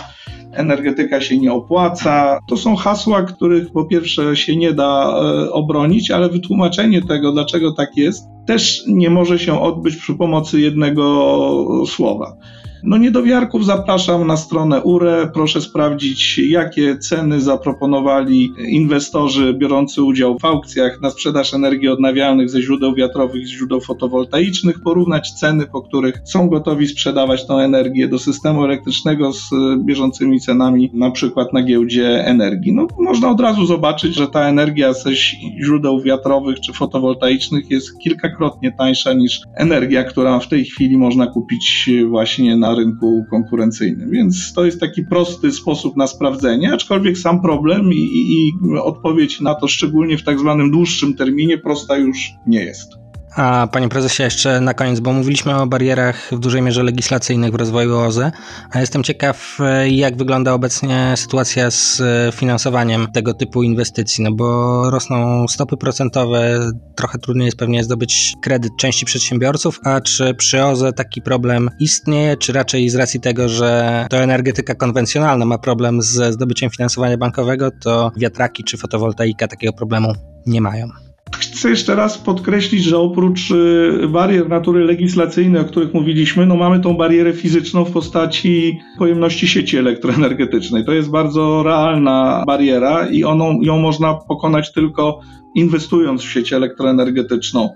energetyka się nie opłaca. To są hasła, których po pierwsze się nie da e, obronić, ale wytłumaczenie tego, dlaczego tak jest, też nie może się odbyć przy pomocy jednego słowa. No niedowiarków zapraszam na stronę URE. Proszę sprawdzić, jakie ceny zaproponowali inwestorzy biorący udział w aukcjach na sprzedaż energii odnawialnych ze źródeł wiatrowych i źródeł fotowoltaicznych, porównać ceny, po których są gotowi sprzedawać tą energię do systemu elektrycznego z bieżącymi cenami, na przykład na giełdzie energii. No, można od razu zobaczyć, że ta energia ze źródeł wiatrowych czy fotowoltaicznych jest kilkakrotnie tańsza niż energia, która w tej chwili można kupić właśnie na rynku konkurencyjnym. Więc to jest taki prosty sposób na sprawdzenie, aczkolwiek sam problem i, i, i odpowiedź na to, szczególnie w tak zwanym dłuższym terminie, prosta już nie jest. A panie prezesie, jeszcze na koniec, bo mówiliśmy o barierach w dużej mierze legislacyjnych w rozwoju OZE, a jestem ciekaw, jak wygląda obecnie sytuacja z finansowaniem tego typu inwestycji, no bo rosną stopy procentowe, trochę trudniej jest pewnie zdobyć kredyt części przedsiębiorców, a czy przy OZE taki problem istnieje, czy raczej z racji tego, że to energetyka konwencjonalna ma problem ze zdobyciem finansowania bankowego, to wiatraki czy fotowoltaika takiego problemu nie mają? Chcę jeszcze raz podkreślić, że oprócz y, barier natury legislacyjnej, o których mówiliśmy, no mamy tą barierę fizyczną w postaci pojemności sieci elektroenergetycznej. To jest bardzo realna bariera i oną, ją można pokonać tylko inwestując w sieć elektroenergetyczną.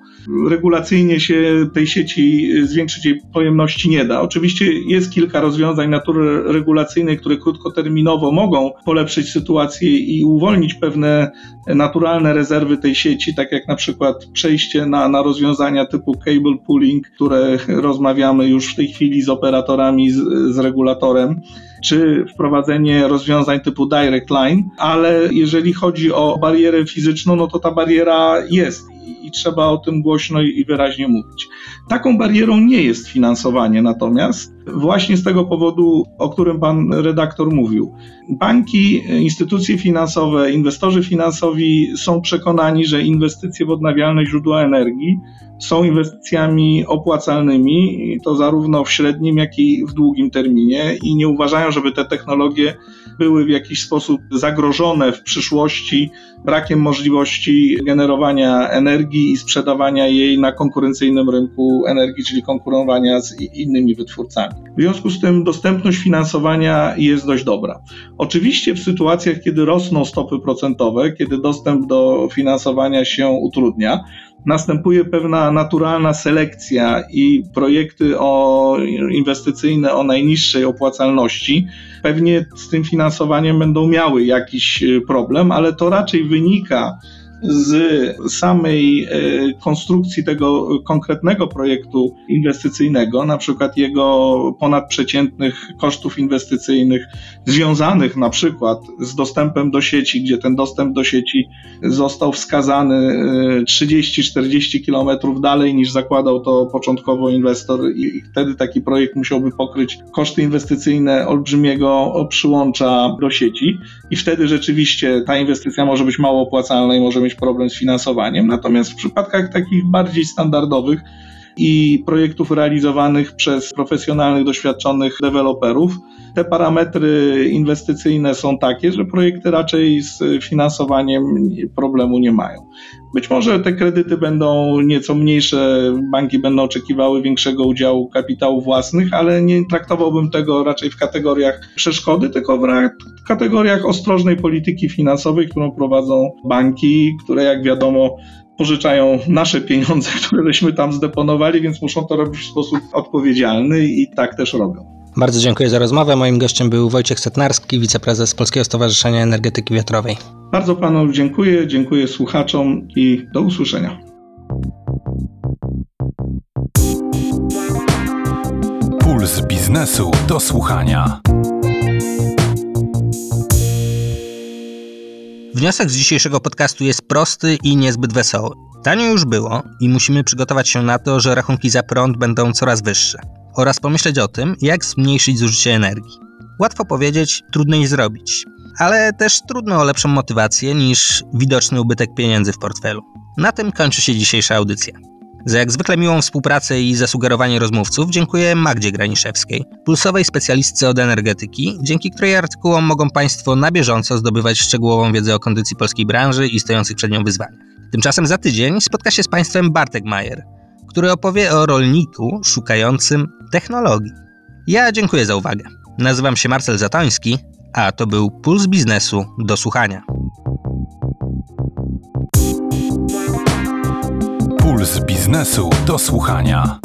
Regulacyjnie się tej sieci zwiększyć jej pojemności nie da. Oczywiście jest kilka rozwiązań natury regulacyjnej, które krótkoterminowo mogą polepszyć sytuację i uwolnić pewne naturalne rezerwy tej sieci, tak jak na przykład przejście na, na rozwiązania typu cable pooling, które rozmawiamy już w tej chwili z operatorami, z, z regulatorem czy wprowadzenie rozwiązań typu Direct Line, ale jeżeli chodzi o barierę fizyczną, no to ta bariera jest i trzeba o tym głośno i wyraźnie mówić. Taką barierą nie jest finansowanie natomiast, właśnie z tego powodu, o którym pan redaktor mówił. Banki, instytucje finansowe, inwestorzy finansowi są przekonani, że inwestycje w odnawialne źródła energii są inwestycjami opłacalnymi, to zarówno w średnim, jak i w długim terminie, i nie uważają, żeby te technologie były w jakiś sposób zagrożone w przyszłości brakiem możliwości generowania energii i sprzedawania jej na konkurencyjnym rynku energii, czyli konkurowania z innymi wytwórcami. W związku z tym dostępność finansowania jest dość dobra. Oczywiście w sytuacjach, kiedy rosną stopy procentowe, kiedy dostęp do finansowania się utrudnia, następuje pewna naturalna selekcja i projekty o, inwestycyjne o najniższej opłacalności pewnie z tym finansowaniem będą miały jakiś e, problem, ale to raczej wynika z samej e, konstrukcji tego konkretnego projektu inwestycyjnego, na przykład jego ponadprzeciętnych kosztów inwestycyjnych związanych na przykład z dostępem do sieci, gdzie ten dostęp do sieci został wskazany 30-40 e, kilometrów dalej niż zakładał to początkowo inwestor i wtedy taki projekt musiałby pokryć koszty inwestycyjne olbrzymiego przyłącza do sieci. I wtedy rzeczywiście ta inwestycja może być mało opłacalna i może mieć problem z finansowaniem. Natomiast w przypadkach takich bardziej standardowych i projektów realizowanych przez profesjonalnych, doświadczonych deweloperów, te parametry inwestycyjne są takie, że projekty raczej z finansowaniem problemu nie mają. Być może te kredyty będą nieco mniejsze, banki będą oczekiwały większego udziału kapitału własnych, ale nie traktowałbym tego raczej w kategoriach przeszkody, tylko w kategoriach ostrożnej polityki finansowej, którą prowadzą banki, które jak wiadomo pożyczają nasze pieniądze, [laughs] które żeśmy tam zdeponowali, więc muszą to robić w sposób odpowiedzialny i tak też robią. Bardzo dziękuję za rozmowę. Moim gościem był Wojciech Setnarski, wiceprezes Polskiego Stowarzyszenia Energetyki Wiatrowej. Bardzo panu dziękuję, dziękuję słuchaczom i do usłyszenia. Puls biznesu do słuchania. Wniosek z dzisiejszego podcastu jest prosty i niezbyt wesoły. Tanio już było i musimy przygotować się na to, że rachunki za prąd będą coraz wyższe oraz pomyśleć o tym, jak zmniejszyć zużycie energii. Łatwo powiedzieć, trudniej zrobić, ale też trudno o lepszą motywację niż widoczny ubytek pieniędzy w portfelu. Na tym kończy się dzisiejsza audycja. Za jak zwykle miłą współpracę i zasugerowanie rozmówców dziękuję Magdzie Graniszewskiej, pulsowej specjalistce od energetyki, dzięki której artykułom mogą Państwo na bieżąco zdobywać szczegółową wiedzę o kondycji polskiej branży i stojących przed nią wyzwaniach. Tymczasem za tydzień spotka się z Państwem Bartek Majer, który opowie o rolniku szukającym technologii. Ja dziękuję za uwagę. Nazywam się Marcel Zatoński, a to był Puls Biznesu do słuchania. Puls biznesu do słuchania.